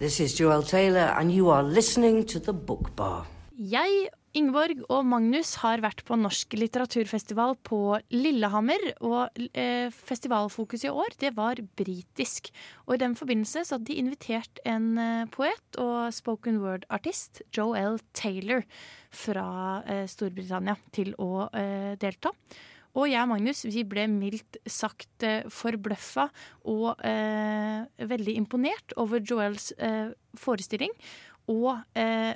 This is Joel Taylor, and you are listening to The Book Bar. Jeg, Ingeborg og Magnus har vært på Norsk litteraturfestival på Lillehammer. Og eh, festivalfokuset i år, det var britisk. Og i den forbindelse så hadde de invitert en eh, poet og spoken word-artist, Joel Taylor, fra eh, Storbritannia til å eh, delta. Og jeg og Magnus vi ble mildt sagt eh, forbløffa og eh, veldig imponert over Joels eh, forestilling. Og eh,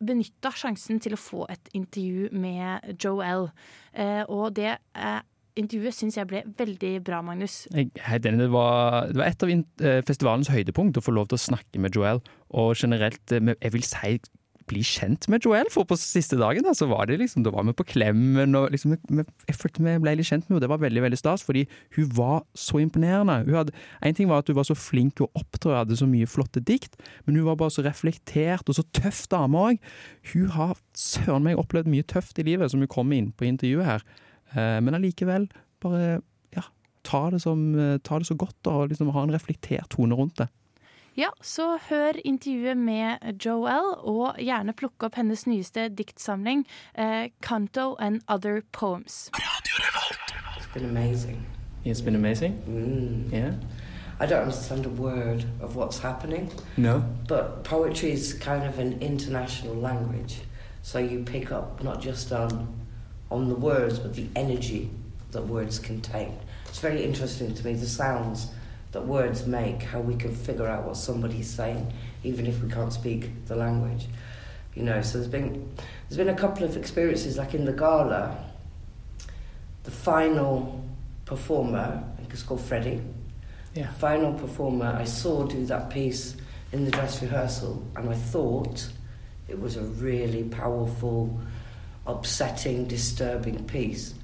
benytta sjansen til å få et intervju med Joel. Eh, og det eh, intervjuet syns jeg ble veldig bra, Magnus. Jeg er. Det var, det var et av eh, festivalens høydepunkt å få lov til å snakke med Joel. Og generelt, eh, jeg vil si bli kjent med Joel, for på siste dagen da, så var det liksom, da var vi på klemmen, og liksom, jeg følte ble litt kjent med henne, det var veldig, veldig stas, fordi hun var så imponerende. Hun hadde, en ting var at hun var så flink å opptre, og hadde så mye flotte dikt, men hun var bare så reflektert, og så tøff dame òg. Hun har søren meg opplevd mye tøft i livet, som hun kommer inn på intervjuet her. Eh, men allikevel, bare, ja, ta det, som, eh, ta det så godt, og liksom ha en reflektert tone rundt det. Ja, så hør intervjuet med Joelle, og gjerne plukke opp hennes nyeste diktsamling, eh, 'Canto and Other Poems'. It's been amazing. It's been amazing. Mm. Yeah. I don't understand a word of what's happening, No. but poetry is kind of an international language. So you pick up not just on on the words, but the energy that words contain. It's very interesting to me the sounds that words make, how we can figure out what somebody's saying, even if we can't speak the language. You know, so there's been there's been a couple of experiences, like in the gala. The final performer, I think it's called Freddie. Yeah. Final performer, I saw do that piece in the dress rehearsal, and I thought it was a really powerful, upsetting, disturbing piece.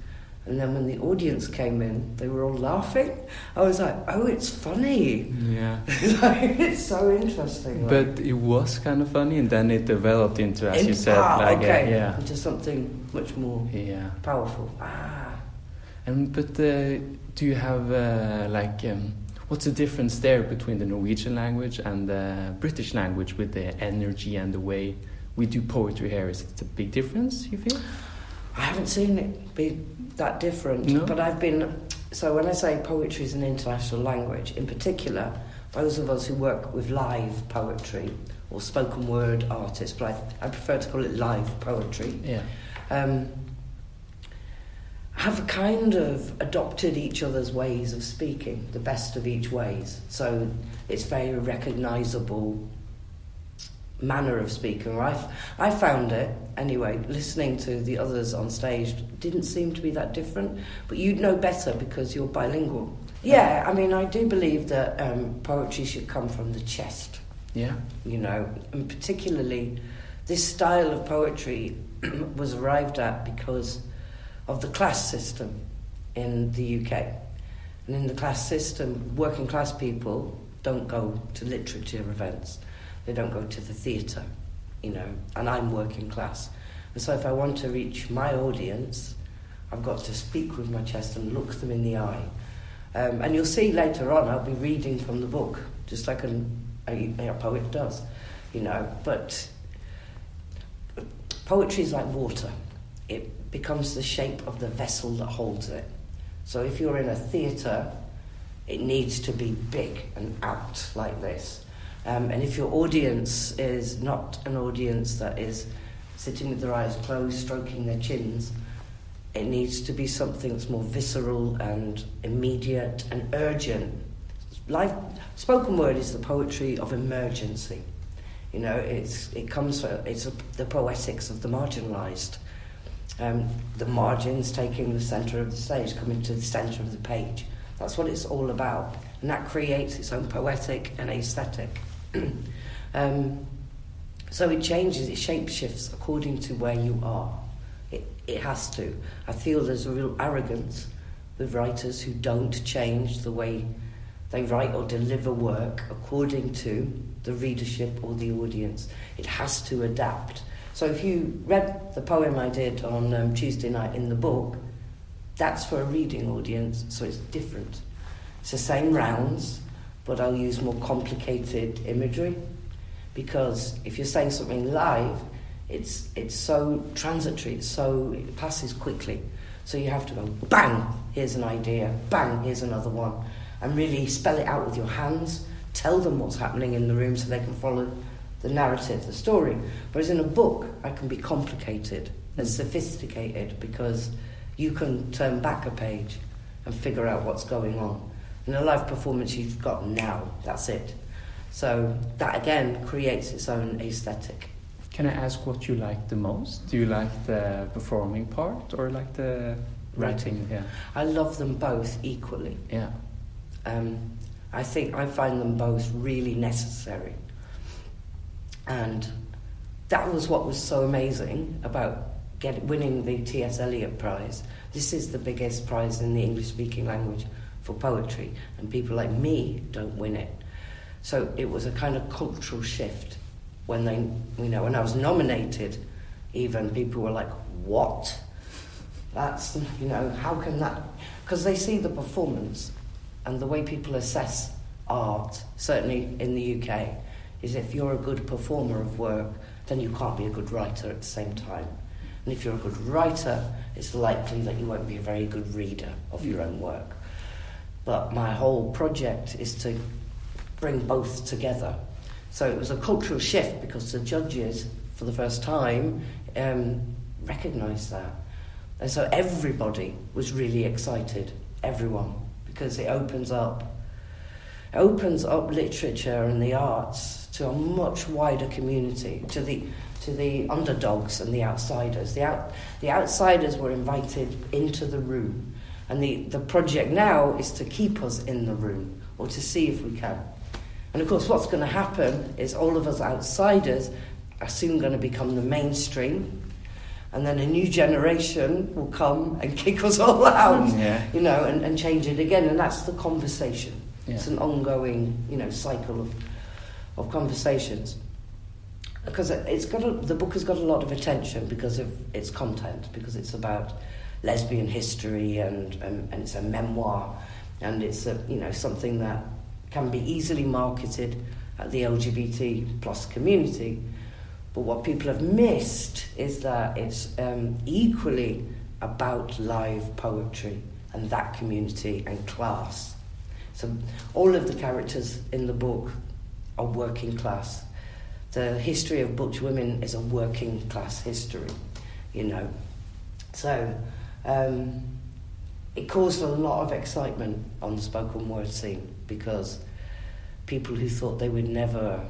And then when the audience came in, they were all laughing. I was like, oh, it's funny. Yeah. like, it's so interesting. like- But it was kind of funny, and then it developed into, as In- you said, ah, like okay. a, yeah, into something much more yeah. powerful. Ah, And but uh, do you have uh, like um, what's the difference there between the Norwegian language and the British language with the energy and the way we do poetry here? Is it a big difference? You feel? I haven't seen it be that different, No? but I've been. So when I say poetry is an international language, in particular, those of us who work with live poetry or spoken word artists, but I, I prefer to call it live poetry, Yeah. um, have kind of adopted each other's ways of speaking, the best of each ways. So it's very recognisable manner of speaking. I, I found it anyway. Listening to the others on stage didn't seem to be that different. But you'd know better because you're bilingual. Yeah, I mean, I do believe that um, poetry should come from the chest Yeah. you know, and particularly this style of poetry was arrived at because of the class system in the UK. And in the class system, working class people don't go to literature events, they don't go to the theatre, you know, and I'm working class. And so if I want to reach my audience, I've got to speak with my chest and look them in the eye. Um, and you'll see later on, I'll be reading from the book, just like an, a, a poet does, you know. But poetry is like water, it becomes the shape of the vessel that holds it. So if you're in a theatre, it needs to be big and out like this. Um, and if your audience is not an audience that is sitting with their eyes closed, stroking their chins, it needs to be something that's more visceral and immediate and urgent. Life, spoken word is the poetry of emergency. You know, it's it comes from it's a, the poetics of the marginalised. Um, the margins taking the centre of the stage, coming to the centre of the page. That's what it's all about, and that creates its own poetic and aesthetic. um, so it changes, it shape shifts according to where you are. It, it has to. I feel there's a real arrogance with writers who don't change the way they write or deliver work according to the readership or the audience. It has to adapt. So if you read the poem I did on um, Tuesday night in the book, that's for a reading audience, so it's different. It's the same rounds, but I'll use more complicated imagery because if you're saying something live, it's it's so transitory, it's so it passes quickly. So you have to go bang, here's an idea, bang, here's another one, and really spell it out with your hands. Tell them what's happening in the room so they can follow the narrative, the story. Whereas in a book, I can be complicated and sophisticated because you can turn back a page and figure out what's going on. In a live performance, you've got now, that's it. So that again creates its own aesthetic. Can I ask what you like the most? Do you like the performing part or like the writing? Yeah. I love them both equally. Yeah. Um, I think I find them both really necessary. And that was what was so amazing about get, winning the T.S. Eliot Prize. This is the biggest prize in the English speaking language for poetry, and people like me don't win it. So it was a kind of cultural shift when they, you know, when I was nominated, even people were like, "What? That's, you know, how can that?" Because they see the performance and the way people assess art, certainly in the UK, is if you're a good performer of work, then you can't be a good writer at the same time. And if you're a good writer, it's likely that you won't be a very good reader of your own work. But my whole project is to bring both together. So it was a cultural shift because the judges, for the first time, um, recognised that. And so everybody was really excited, everyone, because it opens up it opens up literature and the arts to a much wider community, to the to the underdogs and the outsiders. The out, the outsiders were invited into the room, and the, the project now is to keep us in the room or to see if we can. And of course, what's going to happen is all of us outsiders are soon going to become the mainstream, and then a new generation will come and kick us all out, mm, Yeah. you know, and, and change it again. And that's the conversation. Yeah. It's an ongoing, you know, cycle of, of conversations. Because it's got a, the book has got a lot of attention because of its content, because it's about lesbian history and, and, and it's a memoir, and it's a, you know something that can be easily marketed at the LGBT plus community. But what people have missed is that it's um, equally about live poetry and that community and class. So all of the characters in the book are working class. The history of butch women is a working class history, you know. So um, it caused a lot of excitement on the spoken word scene because people who thought they would never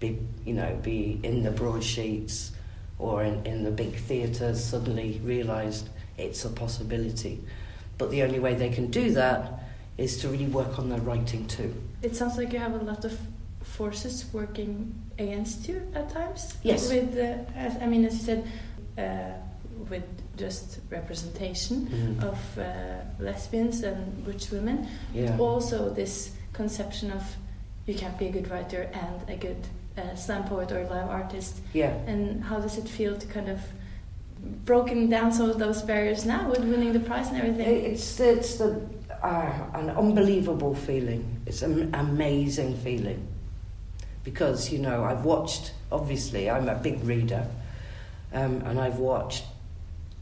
be, you know, be in the broadsheets or in, in the big theatres suddenly realised it's a possibility. But the only way they can do that is to really work on their writing too. It sounds like you have a lot of forces working against you at times. Yes. With, uh, as, I mean, as you said, uh, with just representation Mhm. of uh, lesbians and butch women, Yeah. also this conception of you can't be a good writer and a good uh, slam poet or live artist. Yeah. And how does it feel to kind of broken down some of those barriers now with winning the prize and everything? It's it's the uh, an unbelievable feeling. It's an amazing feeling because you know I've watched. Obviously, I'm a big reader, um, and I've watched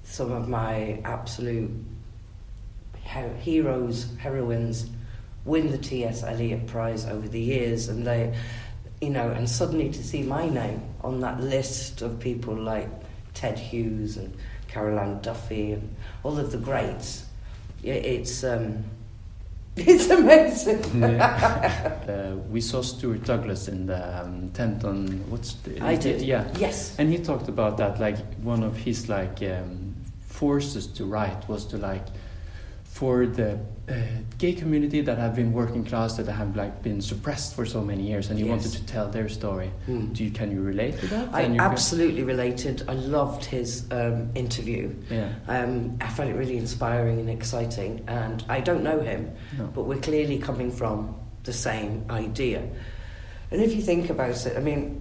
some of my absolute he- heroes, heroines, win the T.S. Eliot Prize over the years, and they, you know, and suddenly to see my name on that list of people like Ted Hughes and Carol Caroline Duffy and all of the greats, yeah, it's um, it's amazing. Uh, we saw Stuart Douglas in the um, tent on what's the, I did. yeah Yes. and he talked about that like one of his like um, forces to write was to like for the uh, gay community that have been working class that have like been suppressed for so many years and you Yes. wanted to tell their story Hmm. do you can you relate to that I Can absolutely related. I loved his um, interview. yeah Um, I found it really inspiring and exciting. And I don't know him, no. but we're clearly coming from the same idea. And if you think about it, I mean,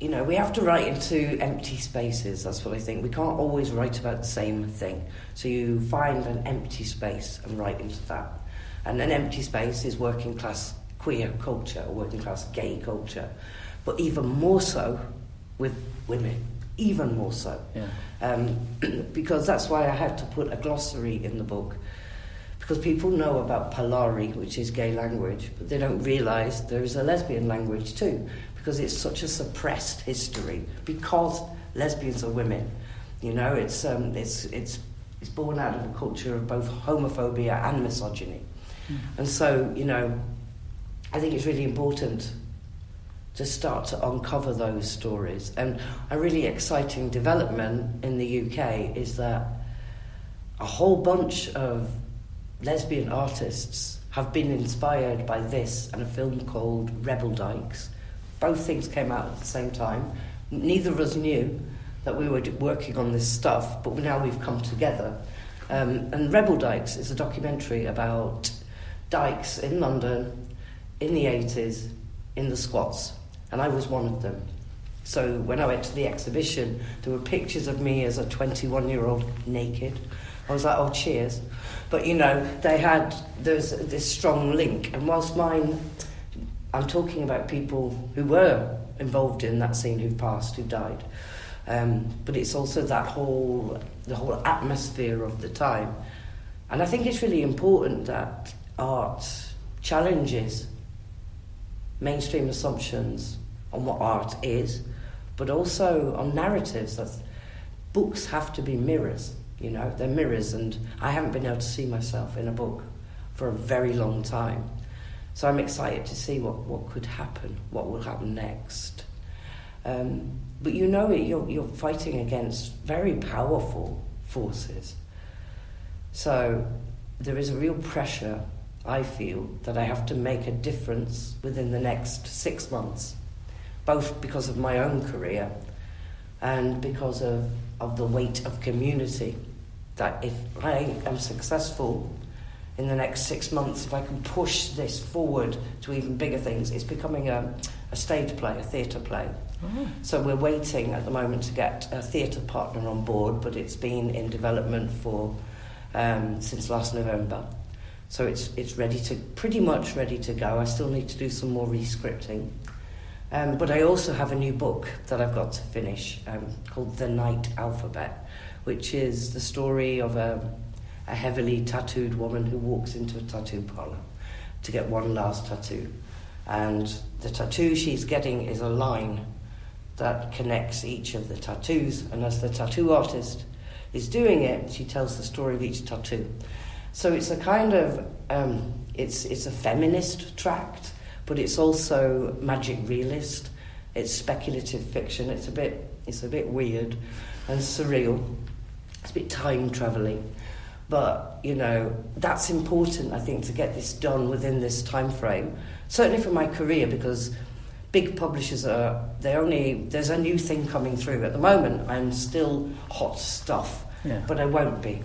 you know, we have to write into empty spaces. That's what I think. We can't always write about the same thing. So you find an empty space and write into that. And an empty space is working class queer culture, or working class gay culture. but even more so with women, even more so. Yeah. Um, because that's why I had to put a glossary in the book. Because people know about Polari, which is gay language, but they don't realise there is a lesbian language too, because it's such a suppressed history. Because lesbians are women, you know, it's um, it's it's it's born out of a culture of both homophobia and misogyny, Mm. and so you know, I think it's really important to start to uncover those stories. And a really exciting development in the UK is that a whole bunch of lesbian artists have been inspired by this and a film called Rebel Dykes. Both things came out at the same time. Neither of us knew that we were working on this stuff, but now we've come together. Um, and Rebel Dykes is a documentary about dykes in London in the 80s in the squats, and I was one of them. So when I went to the exhibition, there were pictures of me as a 21 year old naked. I was like, oh, cheers. But you know, they had there's this strong link, and whilst mine, I'm talking about people who were involved in that scene who've passed, who died. Um, but it's also that whole the whole atmosphere of the time, and I think it's really important that art challenges mainstream assumptions on what art is, but also on narratives. That books have to be mirrors. You know, they're mirrors, and I haven't been able to see myself in a book for a very long time. So I'm excited to see what, what could happen, what will happen next. Um, but you know it, you're, you're fighting against very powerful forces. So there is a real pressure, I feel, that I have to make a difference within the next six months, both because of my own career and because of, of the weight of community. That if I am successful in the next six months, if I can push this forward to even bigger things, it's becoming a, a stage play, a theatre play. Oh. So we're waiting at the moment to get a theatre partner on board, but it's been in development for um, since last November. So it's it's ready to pretty much ready to go. I still need to do some more rescripting. Um, but I also have a new book that I've got to finish um, called The Night Alphabet, which is the story of a, a heavily tattooed woman who walks into a tattoo parlor to get one last tattoo. And the tattoo she's getting is a line that connects each of the tattoos. And as the tattoo artist is doing it, she tells the story of each tattoo. So it's a kind of um, it's it's a feminist tract, but it's also magic realist. It's speculative fiction. It's a bit it's a bit weird and surreal. It's a bit time traveling, but you know that's important. I think to get this done within this time frame. Certainly for my career, because big publishers are they only there's a new thing coming through at the moment. I'm still hot stuff, Yeah. but I won't be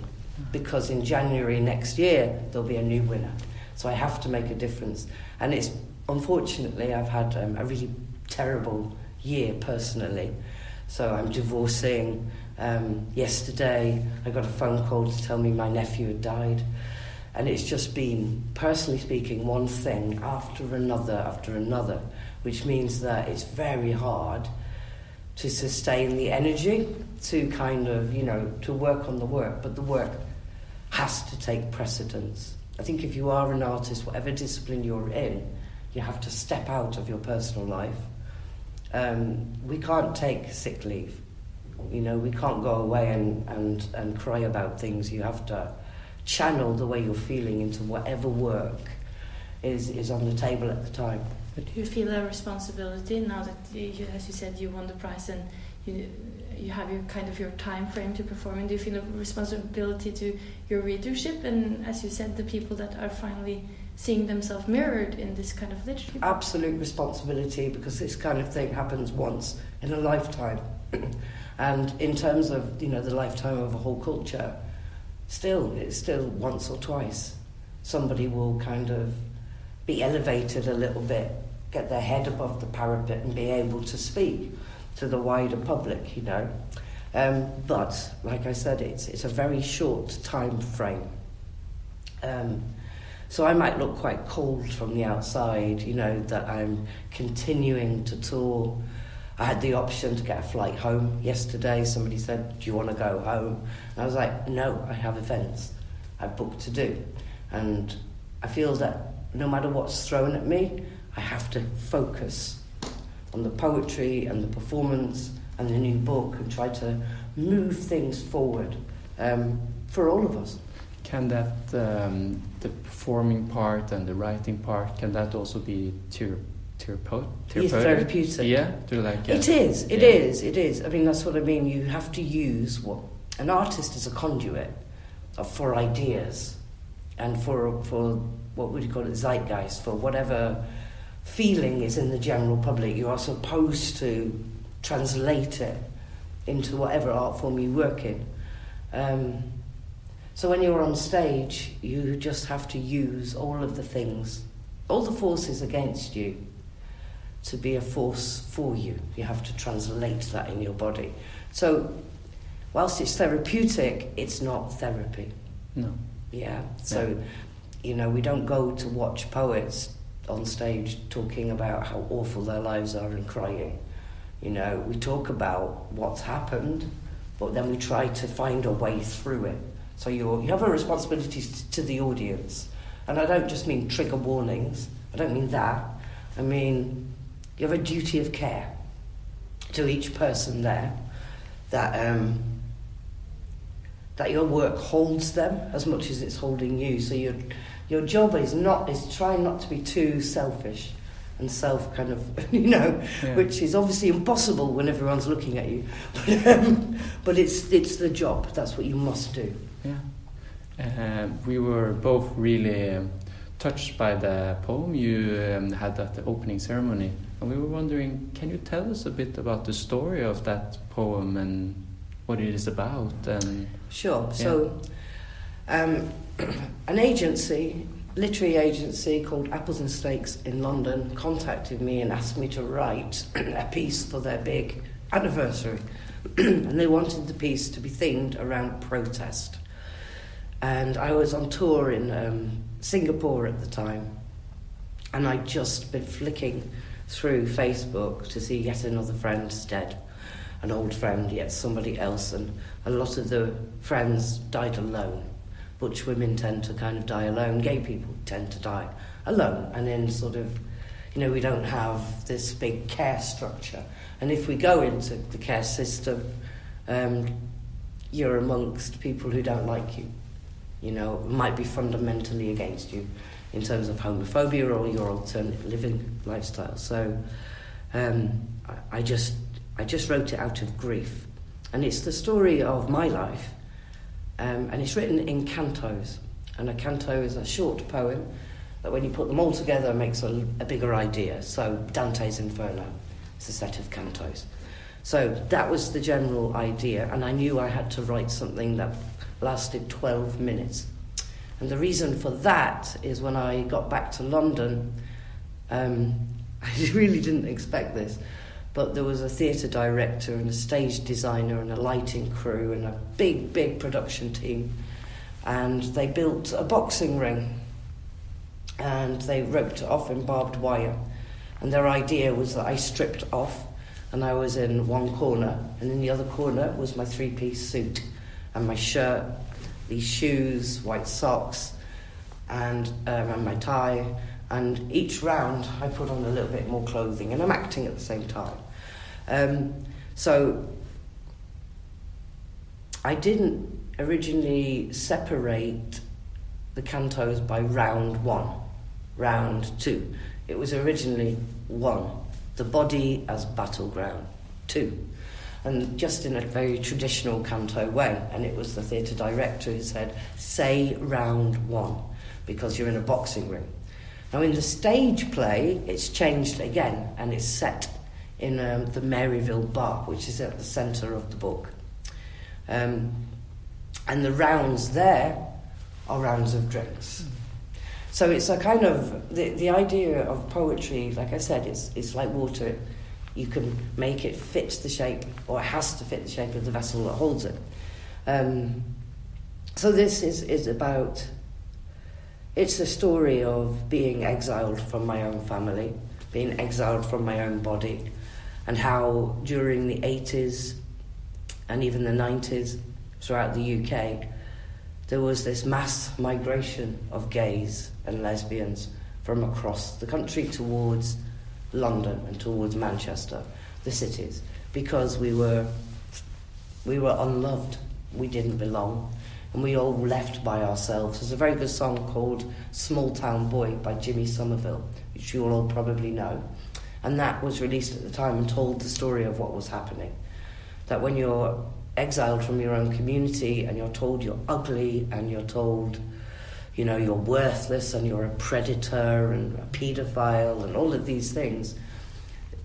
because in January next year there'll be a new winner. So I have to make a difference. And it's unfortunately I've had um, a really terrible year personally. So I'm divorcing. Um, yesterday I got a phone call to tell me my nephew had died. And it's just been, personally speaking, one thing after another after another, which means that it's very hard to sustain the energy to kind of, you know, to work on the work, but the work has to take precedence. I think if you are an artist, whatever discipline you're in, you have to step out of your personal life. Um, we can't take sick leave. You know, we can't go away and, and, and cry about things. You have to channel the way you're feeling into whatever work is, is on the table at the time. Do you feel a responsibility now that, you, as you said, you won the prize and you, you have your kind of your time frame to perform? And do you feel a responsibility to your readership and, as you said, the people that are finally seeing themselves mirrored in this kind of literature? absolute responsibility because this kind of thing happens once in a lifetime. and in terms of, you know, the lifetime of a whole culture, still, it's still once or twice. Somebody will kind of be elevated a little bit, get their head above the parapet and be able to speak to the wider public, you know. Um, but, like I said, it's, it's a very short time frame. Um, So I might look quite cold from the outside, you know, that I'm continuing to tour. I had the option to get a flight home yesterday. Somebody said, Do you want to go home? And I was like, No, I have events I've booked to do. And I feel that no matter what's thrown at me, I have to focus on the poetry and the performance and the new book and try to move things forward um, for all of us. Can that, um, the performing part and the writing part, can that also be thera- therapeut- It's therapeutic. Yeah, to like. It is, It yeah. is. It is. I mean, that's what I mean. You have to use what an artist is a conduit for ideas and for for what would you call it zeitgeist for whatever feeling is in the general public. You are supposed to translate it into whatever art form you work in. Um, so when you're on stage, you just have to use all of the things, all the forces against you to be a force for you. You have to translate that in your body. So, whilst it's therapeutic, it's not therapy. No. Yeah. So, you know, we don't go to watch poets on stage talking about how awful their lives are and crying. You know, we talk about what's happened, but then we try to find a way through it. So you you have a responsibility to, to the audience, and I don't just mean trigger warnings. I don't mean that. I mean you have a duty of care to each person there that um, that your work holds them as much as it's holding you. So your your job is not is trying not to be too selfish and self kind of you know, Yeah. which is obviously impossible when everyone's looking at you. But, um, but it's it's the job. That's what you must do. Yeah. Uh, we were both really um, touched by the poem you um, had at the opening ceremony. And we were wondering, can you tell us a bit about the story of that poem and what it is about? And Sure. So, um, an agency, literary agency called Apples and Snakes in London, contacted me and asked me to write a piece for their big anniversary, and they wanted the piece to be themed around protest. And I was on tour in um, Singapore at the time, and I'd just been flicking through Facebook to see yet another friend dead, an old friend, yet somebody else, and a lot of the friends died alone. Butch women tend to kind of die alone, gay people tend to die alone, and in sort of, you know, we don't have this big care structure. And if we go into the care system, um, you're amongst people who don't like you, you know, might be fundamentally against you in terms of homophobia or your alternate living lifestyle. So um, I, I just I just wrote it out of grief, and it's the story of my life, um, and it's written in cantos. And a canto is a short poem that, when you put them all together, makes a, a bigger idea. So Dante's Inferno is a set of cantos. So that was the general idea, and I knew I had to write something that lasted 12 minutes. And the reason for that is when I got back to London, um, I really didn't expect this, but there was a theatre director and a stage designer and a lighting crew and a big, big production team. And they built a boxing ring and they roped it off in barbed wire. And their idea was that I stripped off and I was in one corner, and in the other corner was my three piece suit and my shirt, these shoes, white socks, and, um, and my tie. And each round, I put on a little bit more clothing, and I'm acting at the same time. Um, so I didn't originally separate the cantos by round one, round two. It was originally one, the body as battleground, two. And just in a very traditional canto way. And it was the theatre director who said, say round one, because you're in a boxing ring. Now, in the stage play, it's changed again, and it's set in um, the Maryville Bar, which is at the centre of the book. Um, and the rounds there are rounds of drinks. So it's a kind of the, the idea of poetry, like I said, it's, it's like water. You can make it fit the shape, or it has to fit the shape of the vessel that holds it. Um, so this is, is about it's a story of being exiled from my own family, being exiled from my own body, and how during the 80s and even the 90s throughout the UK, there was this mass migration of gays and lesbians from across the country towards London and towards Manchester, the cities, because we were we were unloved. We didn't belong. And we all left by ourselves. There's a very good song called Small Town Boy by Jimmy Somerville, which you all probably know. And that was released at the time and told the story of what was happening. That when you're exiled from your own community and you're told you're ugly and you're told, you know, you're worthless and you're a predator and a paedophile and all of these things,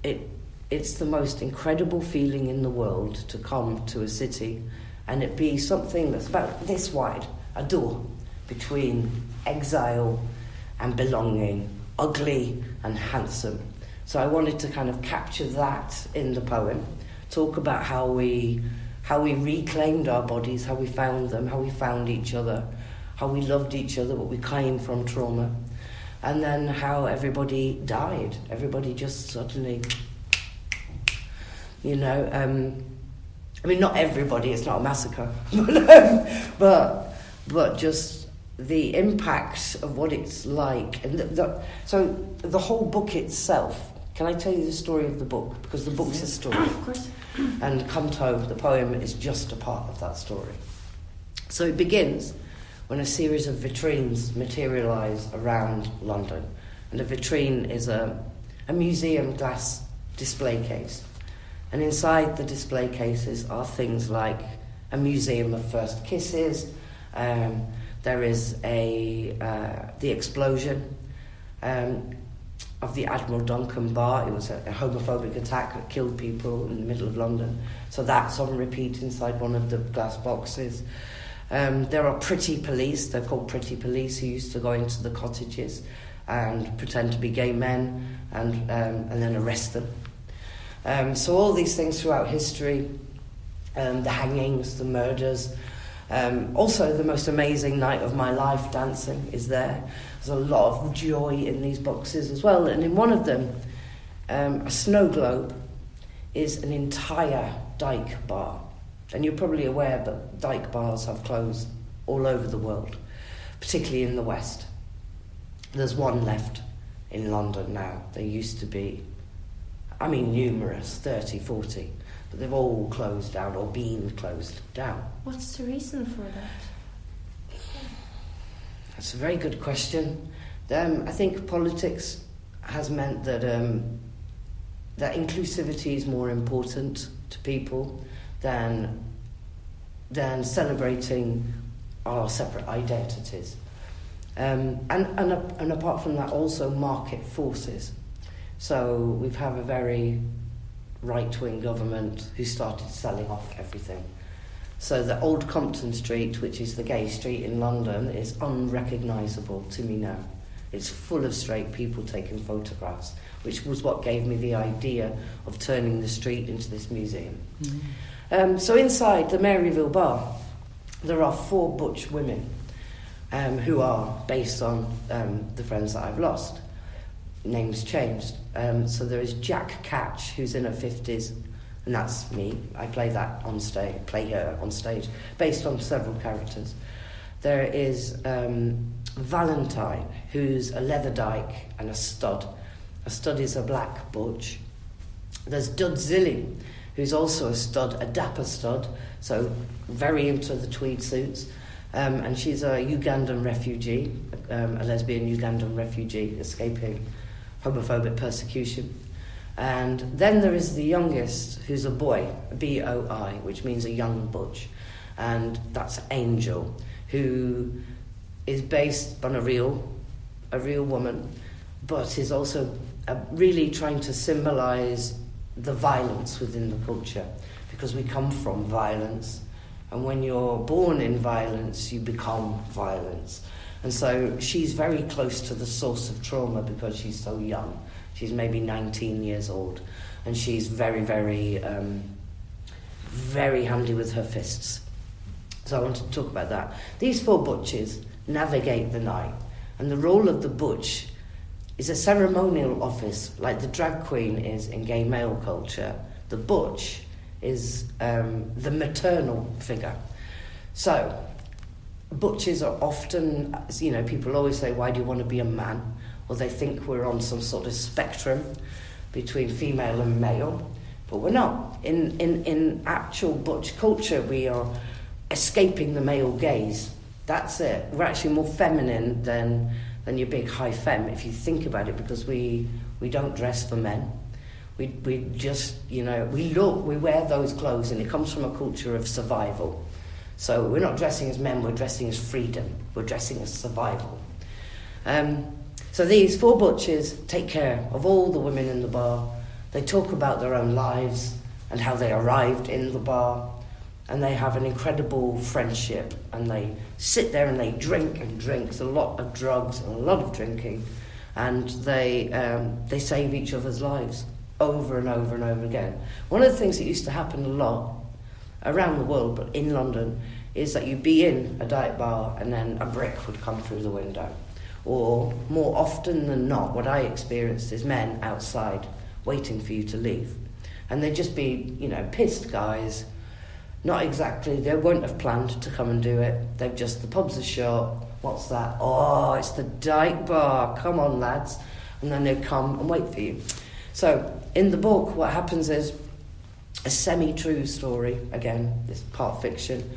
it, it's the most incredible feeling in the world to come to a city and it be something that's about this wide, a door between exile and belonging, ugly and handsome. So I wanted to kind of capture that in the poem, talk about how we how we reclaimed our bodies, how we found them, how we found each other, how we loved each other, but we came from trauma, and then how everybody died. Everybody just suddenly, you know. Um, I mean, not everybody, it's not a massacre, but, but just the impact of what it's like. And the, the, so the whole book itself, can I tell you the story of the book? Because the book's a story. Of course. And Canto, the poem, is just a part of that story. So it begins when a series of vitrines materialise around London. And a vitrine is a, a museum glass display case. And inside the display cases are things like a museum of first kisses. Um, there is a uh, the explosion um, of the Admiral Duncan bar. It was a, a, homophobic attack that killed people in the middle of London. So that's on repeat inside one of the glass boxes. Um, there are pretty police. They're called pretty police who used to go into the cottages and pretend to be gay men and um, and then arrest them um, so all these things throughout history, um, the hangings, the murders, um, also the most amazing night of my life dancing is there. There's a lot of joy in these boxes as well, and in one of them, um, a snow globe is an entire dyke bar. And you're probably aware that dyke bars have closed all over the world, particularly in the West. There's one left in London now. There used to be I mean, numerous, 30, 40, but they've all closed down or been closed down. What's the reason for that? That's a very good question. Um, I think politics has meant that um, that inclusivity is more important to people than than celebrating our separate identities. Um, and, and, and apart from that, also market forces. So we've had a very right wing government who started selling off everything. So the old Compton Street, which is the gay street in London, is unrecognisable to me now. It's full of straight people taking photographs, which was what gave me the idea of turning the street into this museum. Mm-hmm. Um, so inside the Maryville Bar, there are four butch women um, who are based on um, the friends that I've lost names changed. Um, so there is Jack Catch, who's in her 50s, and that's me. I play that on stage, play her on stage, based on several characters. There is um, Valentine, who's a leather dyke and a stud. A stud is a black butch. There's Dudizile, who's also a stud, a dapper stud, so very into the tweed suits. Um, and she's a Ugandan refugee, um, a lesbian Ugandan refugee escaping homophobic persecution. And then there is the youngest, who's a boy, B O I, which means a young butch. And that's Angel, who is based on a real, a real woman, but is also uh, really trying to symbolize the violence within the culture, because we come from violence. And when you're born in violence, you become violence. And so she's very close to the source of trauma because she's so young. She's maybe 19 years old. And she's very, very, um, very handy with her fists. So I want to talk about that. These four butches navigate the night. And the role of the butch is a ceremonial office, like the drag queen is in gay male culture. The butch is um, the maternal figure. So, butches are often, you know, people always say, Why do you want to be a man? Or they think we're on some sort of spectrum between female and male, but we're not. In, in, in actual butch culture, we are escaping the male gaze. That's it. We're actually more feminine than, than your big high femme, if you think about it, because we, we don't dress for men. We, we just, you know, we look, we wear those clothes, and it comes from a culture of survival. So we're not dressing as men, we're dressing as freedom, we're dressing as survival. Um, so these four butchers take care of all the women in the bar. They talk about their own lives and how they arrived in the bar. And they have an incredible friendship. And they sit there and they drink and drink. A lot of drugs and a lot of drinking. And they, um, they save each other's lives over and over and over again. One of the things that used to happen a lot around the world, but in London, is that you'd be in a dive bar and then a brick would come through the window or more often than not, what I experienced is men outside waiting for you to leave. And they'd just be, you know, pissed guys. Not exactly, they won't have planned to come and do it. They've just, the pubs are shut. What's that? Oh, it's the Dyke Bar. Come on, lads. And then they'd come and wait for you. So, in the book, what happens is a semi true story, again, this part fiction,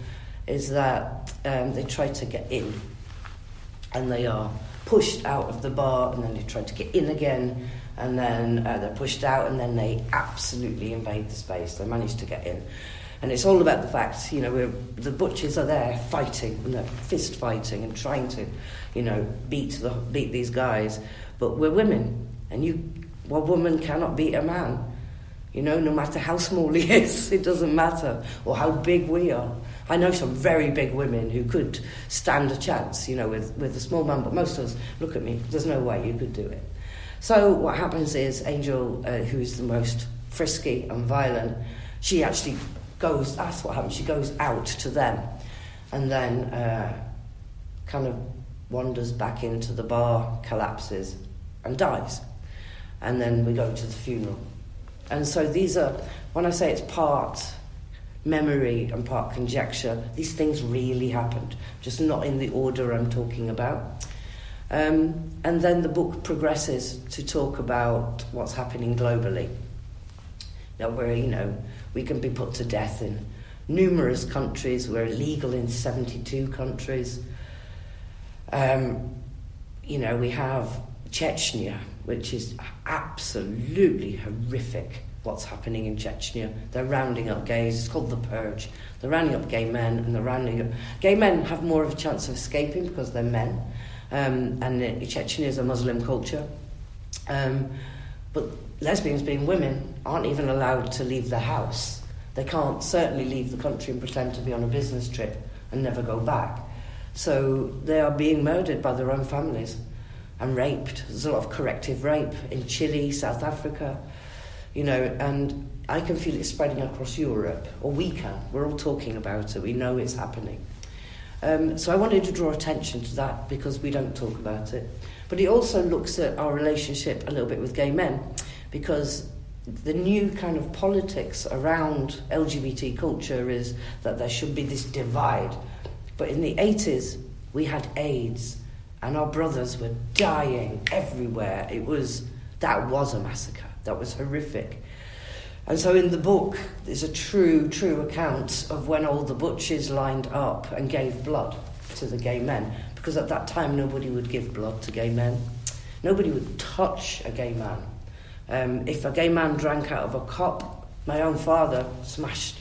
is that um, they try to get in. And they are pushed out of the bar and then they try to get in again and then uh, they're pushed out and then they absolutely invade the space. They manage to get in. And it's all about the fact, you know, we're, the butchers are there fighting and they're fist fighting and trying to, you know, beat, the, beat these guys. But we're women and you, well, woman cannot beat a man. You know, no matter how small he is, it doesn't matter, or how big we are. I know some very big women who could stand a chance, you know, with, with a small man, but most of us, look at me, there's no way you could do it. So what happens is Angel, uh, who's the most frisky and violent, she actually goes, that's what happens, she goes out to them and then uh, kind of wanders back into the bar, collapses and dies. And then we go to the funeral. And so these are, when I say it's part memory and part conjecture. These things really happened, just not in the order I'm talking about. Um, and then the book progresses to talk about what's happening globally. Now, where, you know, we can be put to death in numerous countries, we're illegal in 72 countries. Um, you know, we have Chechnya, which is absolutely horrific what's happening in Chechnya. They're rounding up gays. It's called the purge. They're rounding up gay men, and they're rounding up. Gay men have more of a chance of escaping because they're men, um, and Chechnya is a Muslim culture. Um, but lesbians, being women, aren't even allowed to leave the house. They can't certainly leave the country and pretend to be on a business trip and never go back. So they are being murdered by their own families and raped. There's a lot of corrective rape in Chile, South Africa you know, and I can feel it spreading across Europe, or we can. We're all talking about it. We know it's happening. Um, so I wanted to draw attention to that because we don't talk about it. But he also looks at our relationship a little bit with gay men because the new kind of politics around LGBT culture is that there should be this divide. But in the 80s, we had AIDS and our brothers were dying everywhere. It was, that was a massacre. That was horrific. And so in the book, there's a true, true account of when all the butchers lined up and gave blood to the gay men. Because at that time, nobody would give blood to gay men. Nobody would touch a gay man. Um, if a gay man drank out of a cup, my own father smashed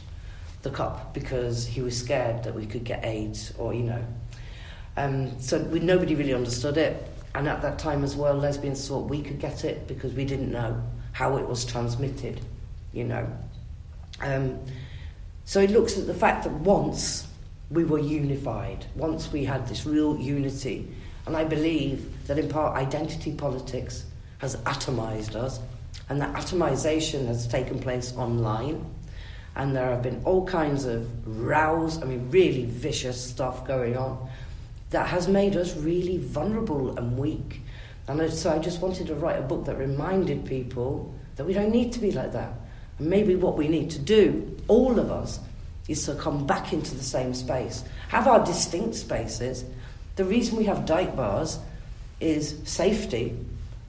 the cup because he was scared that we could get AIDS or, you know. Um, so we, nobody really understood it. And at that time as well, lesbians thought we could get it because we didn't know how it was transmitted, you know. Um, so it looks at the fact that once we were unified, once we had this real unity, and I believe that in part identity politics has atomized us, and that atomization has taken place online, and there have been all kinds of rows, I mean, really vicious stuff going on. that has made us really vulnerable and weak. And so I just wanted to write a book that reminded people that we don't need to be like that. And maybe what we need to do, all of us, is to come back into the same space, have our distinct spaces. The reason we have dyke bars is safety,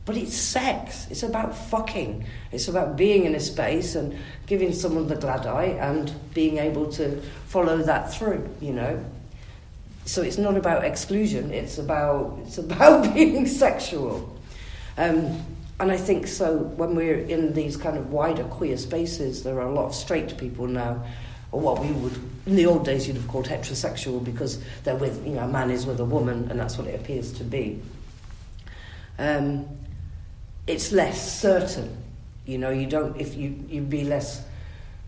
but it's sex. It's about fucking. It's about being in a space and giving someone the glad eye and being able to follow that through, you know. So it's not about exclusion, it's about, it's about being sexual. Um, and I think so when we're in these kind of wider queer spaces, there are a lot of straight people now, or what we would, in the old days, you'd have called heterosexual because they're with, you know, a man is with a woman, and that's what it appears to be. Um, it's less certain, you know, you don't, if you, you'd be less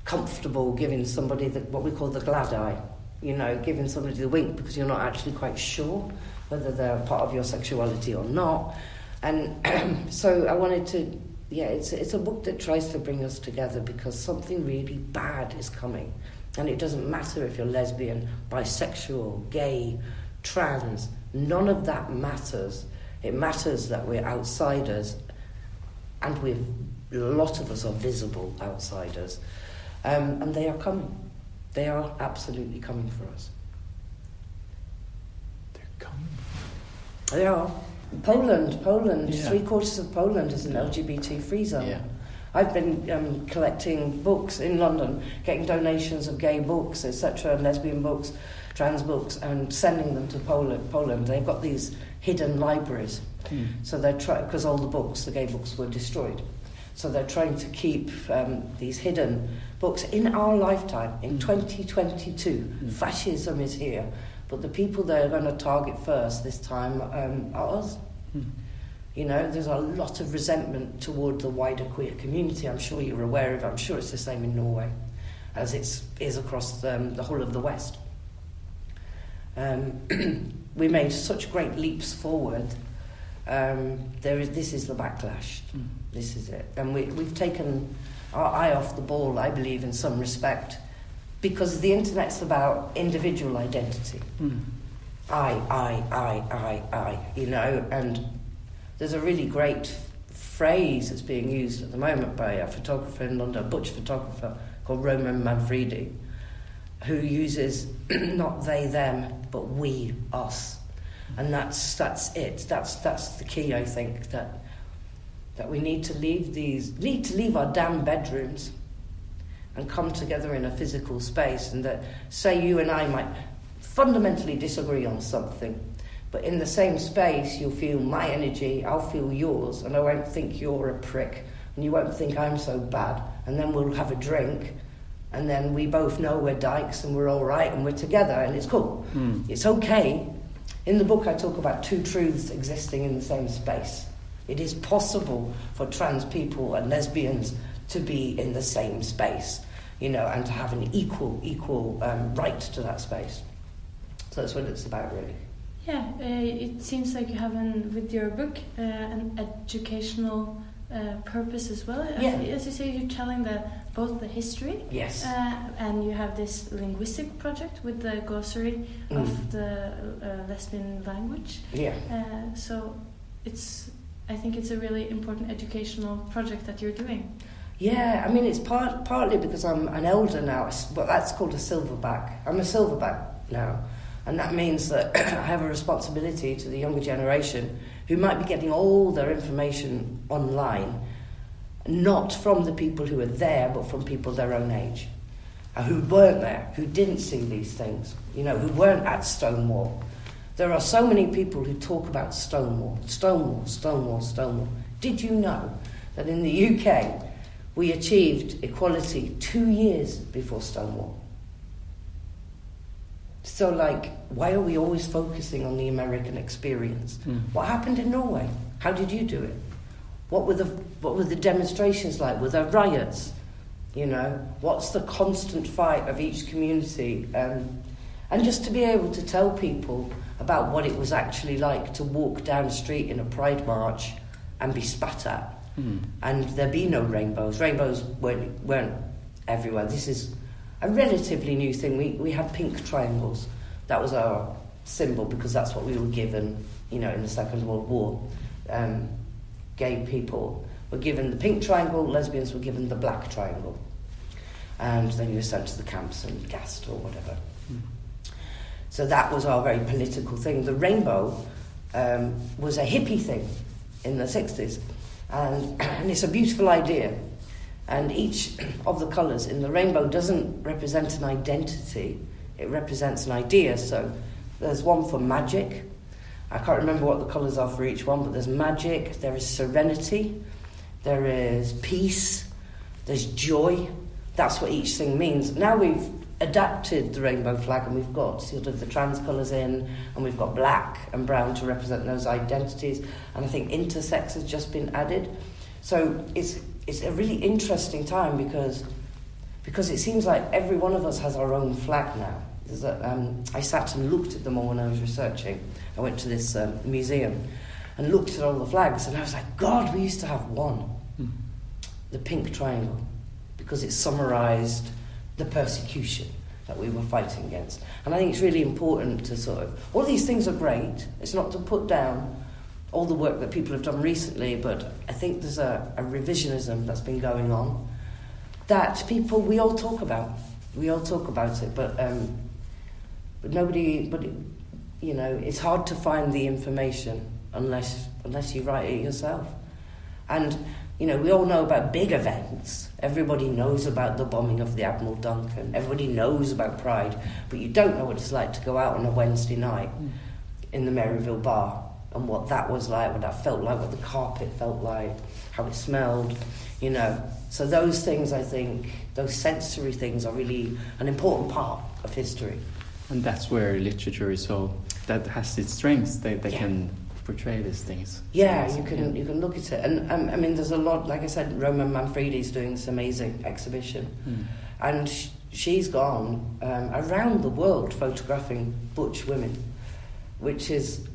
comfortable giving somebody the, what we call the glad eye, you know, giving somebody the wink because you're not actually quite sure whether they're part of your sexuality or not. And so I wanted to, yeah, it's, it's a book that tries to bring us together because something really bad is coming. And it doesn't matter if you're lesbian, bisexual, gay, trans, none of that matters. It matters that we're outsiders and we're, a lot of us are visible outsiders. Um, and they are coming. They are absolutely coming for us. They're coming. They are. Poland, Poland, Yeah. three quarters of Poland is an LGBT free zone. Yeah. I've been um, collecting books in London, getting donations of gay books, etc., lesbian books, trans books, and sending them to Poland. Poland. They've got these hidden libraries. Mm. So they're trying, because all the books, the gay books, were destroyed. So they're trying to keep um, these hidden books in our lifetime, in Mm. 2022. Mm. Fascism is here. But the people they're going to target first this time um, are us. Mm. You know, there's a lot of resentment toward the wider queer community. I'm sure you're aware of it. I'm sure it's the same in Norway as it is across um, the whole of the West. Um, we made such great leaps forward. Um, there is, this is the backlash. Mm. This is it. And we, we've taken our eye off the ball, I believe, in some respect, because the internet's about individual identity. Mm. I, I, I, I, I, you know, and there's a really great phrase that's being used at the moment by a photographer in London, a butch photographer called Roman Manfredi, who uses not they, them, but we, us. And that's, that's it. That's, that's the key, I think, that, that we need to leave these, need to leave our damn bedrooms and come together in a physical space and that, say you and I might fundamentally disagree on something, but in the same space, you'll feel my energy, I'll feel yours, and I won't think you're a prick, and you won't think I'm so bad. And then we'll have a drink, and then we both know we're dykes and we're all right and we're together, and it's cool. Mm. It's okay. In the book, I talk about two truths existing in the same space. It is possible for trans people and lesbians to be in the same space, you know, and to have an equal, equal um, right to that space. So that's what it's about, really. Yeah, uh, it seems like you have an, with your book uh, an educational uh, purpose as well. As- Yeah. As you say, you're telling the both the history Yes. uh, and you have this linguistic project with the glossary of Mm. the uh, lesbian language. Yeah. Uh, so it's, I think it's a really important educational project that you're doing. Yeah, I mean, it's part, partly because I'm an elder now, but that's called a silverback. I'm a silverback now. And that means that I have a responsibility to the younger generation who might be getting all their information online, not from the people who are there, but from people their own age, uh, who weren't there, who didn't see these things, you know, who weren't at Stonewall. There are so many people who talk about Stonewall, Stonewall, Stonewall, Stonewall. Did you know that in the UK we achieved equality two years before Stonewall? So, like, why are we always focusing on the American experience? Mm. What happened in Norway? How did you do it? What were the what were the demonstrations like? Were there riots? You know, what's the constant fight of each community? Um, and just to be able to tell people about what it was actually like to walk down the street in a pride march and be spat at, Mm. and there'd be no rainbows. Rainbows weren't weren't everywhere. This is a relatively new thing. We we had pink triangles. That was our symbol because that's what we were given, you know, in the Second World War. Um, gay people were given the pink triangle, lesbians were given the black triangle. And then you were sent to the camps and gassed or whatever. Mm. So that was our very political thing. The rainbow um, was a hippie thing in the 60s. And, and it's a beautiful idea. And each of the colours in the rainbow doesn't represent an identity, it represents an idea. So there's one for magic. I can't remember what the colours are for each one, but there's magic, there is serenity, there is peace, there's joy. That's what each thing means. Now we've adapted the rainbow flag and we've got sort of the trans colours in and we've got black and brown to represent those identities and I think intersex has just been added. So it's it's a really interesting time because because it seems like every one of us has our own flag now. A, um, I sat and looked at them all when I was researching. I went to this um, museum and looked at all the flags, and I was like, God, we used to have one, mm. the pink triangle, because it summarised the persecution that we were fighting against. And I think it's really important to sort of, all these things are great. It's not to put down all the work that people have done recently, but I think there's a, a revisionism that's been going on that people, we all talk about. We all talk about it, but, um, but nobody, but it, you know, it's hard to find the information unless, unless you write it yourself. And you know, we all know about big events. Everybody knows about the bombing of the Admiral Duncan. Everybody knows about Pride, but you don't know what it's like to go out on a Wednesday night mm. in the Maryville bar and what that was like, what that felt like, what the carpet felt like, how it smelled, you know. So those things, I think, those sensory things are really an important part of history. And that's where literature is so that has its strengths. They, they yeah. can portray these things. Yeah, you can you can look at it, and um, I mean, there's a lot. Like I said, Roman Manfredi's doing this amazing exhibition, mm. and sh- she's gone um, around the world photographing butch women, which is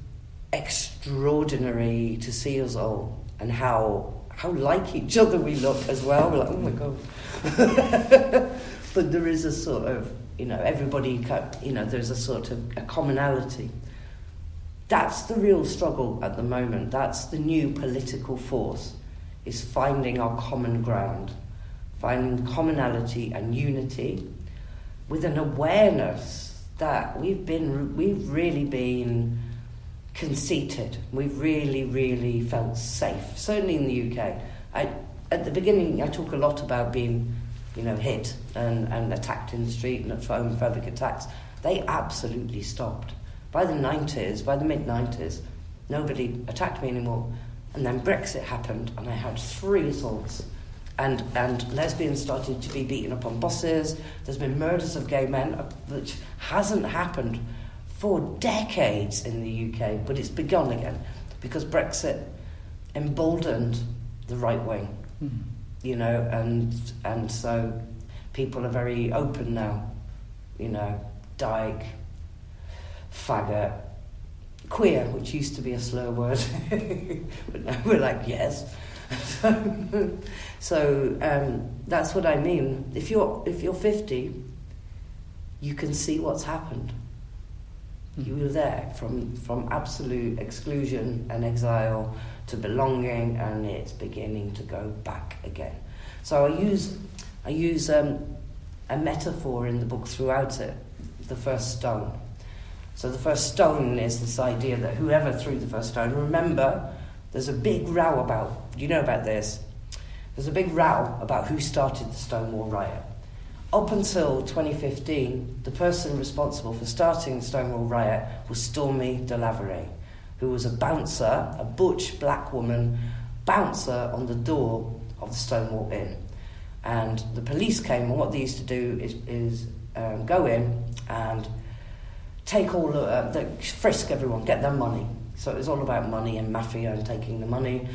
extraordinary to see us all and how how like each other we look as well. We're like, oh my god. but there is a sort of you know everybody you know there's a sort of a commonality that's the real struggle at the moment. That's the new political force, is finding our common ground, finding commonality and unity with an awareness that we've been, we've really been conceited. We've really, really felt safe, certainly in the UK. I, at the beginning, I talk a lot about being, you know, hit and, and attacked in the street and homophobic attacks. They absolutely stopped by the 90s, by the mid 90s, nobody attacked me anymore. And then Brexit happened, and I had three assaults. And, and lesbians started to be beaten up on buses. There's been murders of gay men, uh, which hasn't happened for decades in the UK, but it's begun again because Brexit emboldened the right wing, mm. you know, and, and so people are very open now, you know, Dyke, faggot, queer, which used to be a slur word, but now we're like, yes. so um, that's what I mean. If you're, if you're 50, you can see what's happened. You were there from, from absolute exclusion and exile to belonging, and it's beginning to go back again. So I use, I use um, a metaphor in the book throughout it the first stone. So the first stone is this idea that whoever threw the first stone, remember, there's a big row about, you know about this, there's a big row about who started the Stonewall riot. Up until 2015, the person responsible for starting the Stonewall riot was Stormy DeLarverie, who was a bouncer, a butch black woman bouncer on the door of the Stonewall Inn. And the police came, and what they used to do is, is um, go in and take all the, uh, the frisk everyone, get their money. So it was all about money and mafia and taking the money,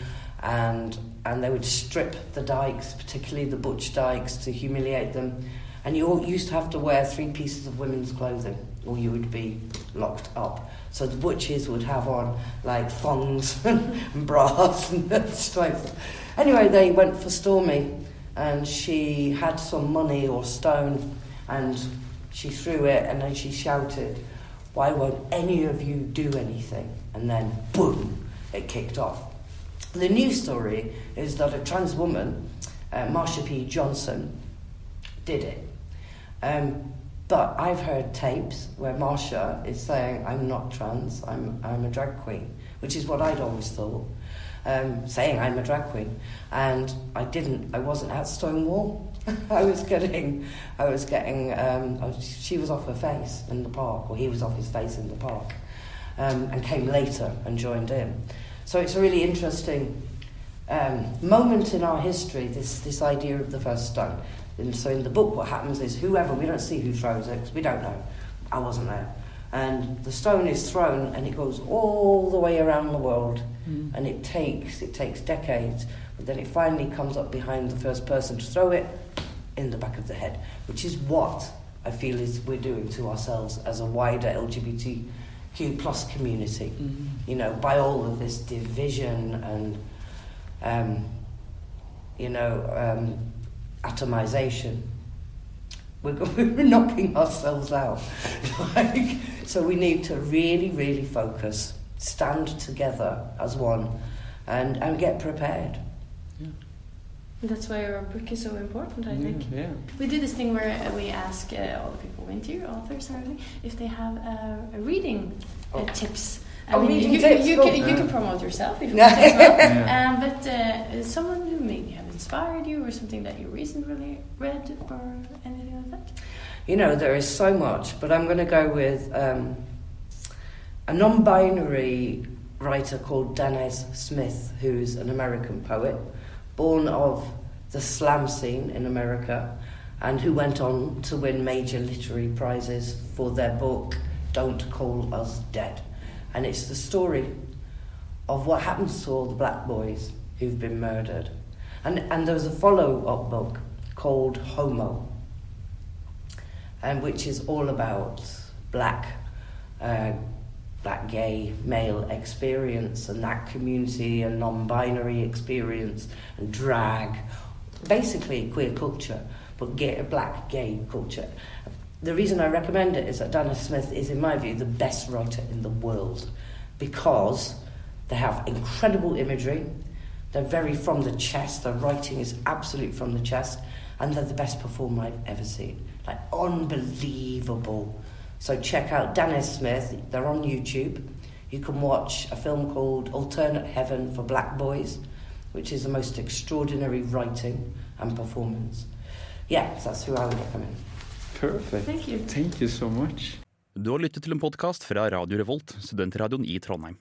and and they would strip the dykes, particularly the butch dykes, to humiliate them. And you all used to have to wear three pieces of women's clothing, or you would be locked up. So the butches would have on like thongs and bras and stuff. Anyway, they went for Stormy, and she had some money or stone, and she threw it, and then she shouted, Why won't any of you do anything? And then, boom, it kicked off. The new story is that a trans woman, uh, Marsha P. Johnson, did it. Um, but I've heard tapes where Marsha is saying, I'm not trans, I'm, I'm a drag queen, which is what I'd always thought, um, saying I'm a drag queen. And I didn't, I wasn't at Stonewall. I was getting, I was getting, um, she was off her face in the park, or he was off his face in the park, um, and came later and joined in. So it's a really interesting um, moment in our history, this, this idea of the first stone. And so in the book, what happens is whoever, we don't see who throws it, because we don't know. I wasn't there. And the stone is thrown and it goes all the way around the world. Mm. And it takes, it takes decades. But then it finally comes up behind the first person to throw it in the back of the head, which is what I feel is we're doing to ourselves as a wider LGBTQ plus community. Mm. You know, by all of this division and, um, you know, um, atomization. We're, we're knocking ourselves out. like, so we need to really, really focus, stand together as one, and, and get prepared. Yeah. That's why our book is so important, I think. Yeah. We do this thing where uh, we ask uh, all the people we interview, authors and everything, if they have uh, a reading uh, Oh. tips. Oh, you, reading you, tips, you, cool. can, you can promote yourself if you want as well. Yeah. Um, but uh, someone who maybe have inspired you or something that you recently read or anything like that? You know, there is so much, but I'm going to go with um, a non binary writer called Danez Smith, who's an American poet, born of the slam scene in America, and who went on to win major literary prizes for their book, Don't Call Us Dead. And it's the story of what happens to all the black boys who've been murdered. And, and there was a follow up book called Homie, and which is all about black, uh, black gay male experience and that community and non-binary experience and drag, basically queer culture, but gay, black gay culture. The reason I recommend it is that Danez Smith is, in my view, the best writer in the world because they have incredible imagery. They're very from the chest. Their writing is absolute from the chest, and they're the best performer I've ever seen. Like unbelievable. So check out Danez Smith. They're on YouTube. You can watch a film called Alternate Heaven for Black Boys, which is the most extraordinary writing and performance. Yeah, so that's who I would recommend. Perfect. Thank you. Thank you so much. Du har lyttet til en podkast fra Radio Revolt, studentradioen i Trondheim.